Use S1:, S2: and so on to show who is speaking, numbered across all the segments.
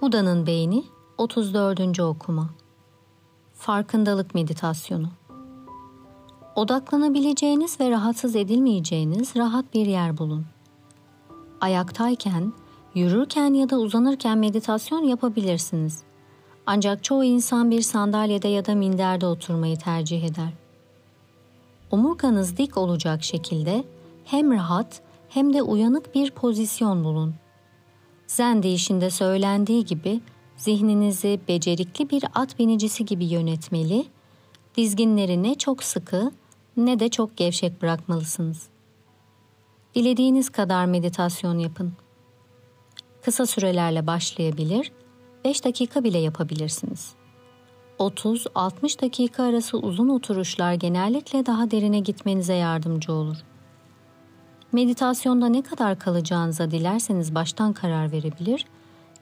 S1: Buda'nın Beyni 34. okuma. Farkındalık meditasyonu. Odaklanabileceğiniz ve rahatsız edilmeyeceğiniz rahat bir yer bulun. Ayaktayken, yürürken ya da uzanırken meditasyon yapabilirsiniz. Ancak çoğu insan bir sandalyede ya da minderde oturmayı tercih eder. Omurganız dik olacak şekilde hem rahat hem de uyanık bir pozisyon bulun. Zen deyişinde söylendiği gibi zihninizi becerikli bir at binicisi gibi yönetmeli, dizginleri ne çok sıkı ne de çok gevşek bırakmalısınız. Dilediğiniz kadar meditasyon yapın. Kısa sürelerle başlayabilir, 5 dakika bile yapabilirsiniz. 30-60 dakika arası uzun oturuşlar genellikle daha derine gitmenize yardımcı olur. Meditasyonda ne kadar kalacağınıza dilerseniz baştan karar verebilir,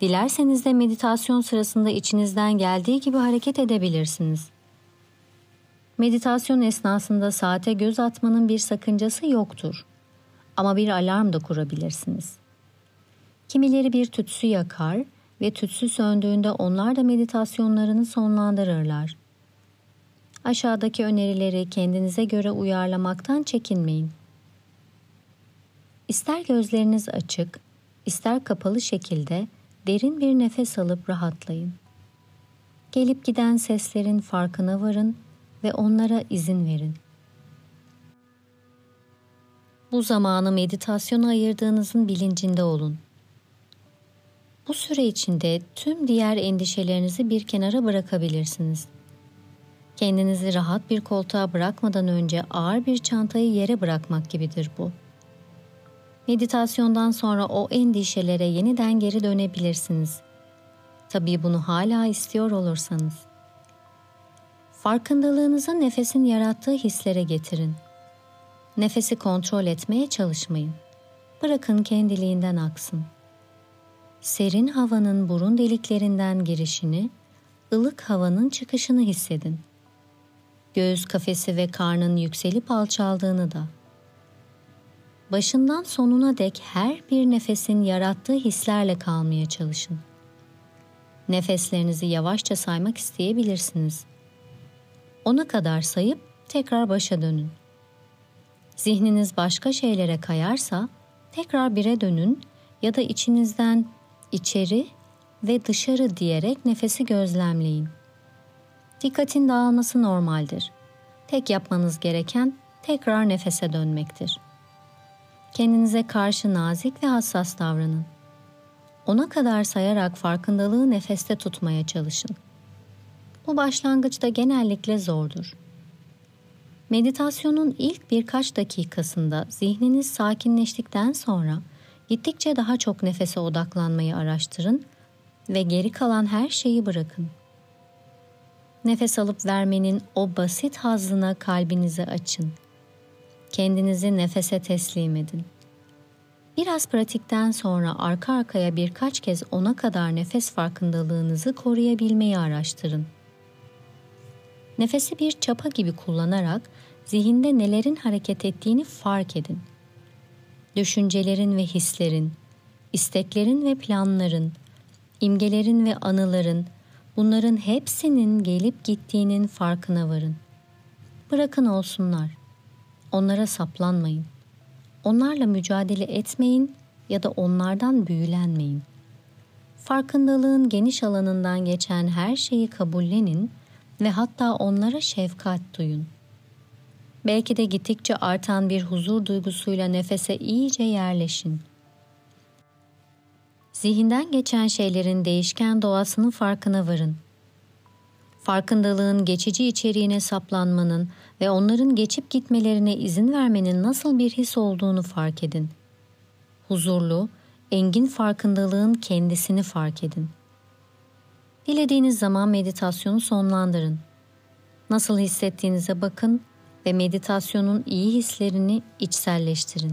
S1: dilerseniz de meditasyon sırasında içinizden geldiği gibi hareket edebilirsiniz. Meditasyon esnasında saate göz atmanın bir sakıncası yoktur. Ama bir alarm da kurabilirsiniz. Kimileri bir tütsü yakar ve tütsü söndüğünde onlar da meditasyonlarını sonlandırırlar. Aşağıdaki önerileri kendinize göre uyarlamaktan çekinmeyin. İster gözleriniz açık, ister kapalı şekilde derin bir nefes alıp rahatlayın. Gelip giden seslerin farkına varın ve onlara izin verin. Bu zamanı meditasyona ayırdığınızın bilincinde olun. Bu süre içinde tüm diğer endişelerinizi bir kenara bırakabilirsiniz. Kendinizi rahat bir koltuğa bırakmadan önce ağır bir çantayı yere bırakmak gibidir bu. Meditasyondan sonra o endişelere yeniden geri dönebilirsiniz. Tabii bunu hala istiyor olursanız. Farkındalığınızı nefesin yarattığı hislere getirin. Nefesi kontrol etmeye çalışmayın. Bırakın kendiliğinden aksın. Serin havanın burun deliklerinden girişini, ılık havanın çıkışını hissedin. Göğüs kafesi ve karnın yükselip alçaldığını da başından sonuna dek her bir nefesin yarattığı hislerle kalmaya çalışın. Nefeslerinizi yavaşça saymak isteyebilirsiniz. Ona kadar sayıp tekrar başa dönün. Zihniniz başka şeylere kayarsa tekrar bire dönün ya da içinizden içeri ve dışarı diyerek nefesi gözlemleyin. Dikkatin dağılması normaldir. Tek yapmanız gereken tekrar nefese dönmektir. Kendinize karşı nazik ve hassas davranın. Ona kadar sayarak farkındalığı nefeste tutmaya çalışın. Bu başlangıçta genellikle zordur. Meditasyonun ilk birkaç dakikasında zihniniz sakinleştikten sonra gittikçe daha çok nefese odaklanmayı araştırın ve geri kalan her şeyi bırakın. Nefes alıp vermenin o basit hazına kalbinizi açın Kendinizi nefese teslim edin. Biraz pratikten sonra arka arkaya birkaç kez ona kadar nefes farkındalığınızı koruyabilmeyi araştırın. Nefesi bir çapa gibi kullanarak zihinde nelerin hareket ettiğini fark edin. Düşüncelerin ve hislerin, isteklerin ve planların, imgelerin ve anıların, bunların hepsinin gelip gittiğinin farkına varın. Bırakın olsunlar.'' Onlara saplanmayın. Onlarla mücadele etmeyin ya da onlardan büyülenmeyin. Farkındalığın geniş alanından geçen her şeyi kabullenin ve hatta onlara şefkat duyun. Belki de gittikçe artan bir huzur duygusuyla nefese iyice yerleşin. Zihinden geçen şeylerin değişken doğasının farkına varın. Farkındalığın geçici içeriğine saplanmanın ve onların geçip gitmelerine izin vermenin nasıl bir his olduğunu fark edin. Huzurlu, engin farkındalığın kendisini fark edin. Dilediğiniz zaman meditasyonu sonlandırın. Nasıl hissettiğinize bakın ve meditasyonun iyi hislerini içselleştirin.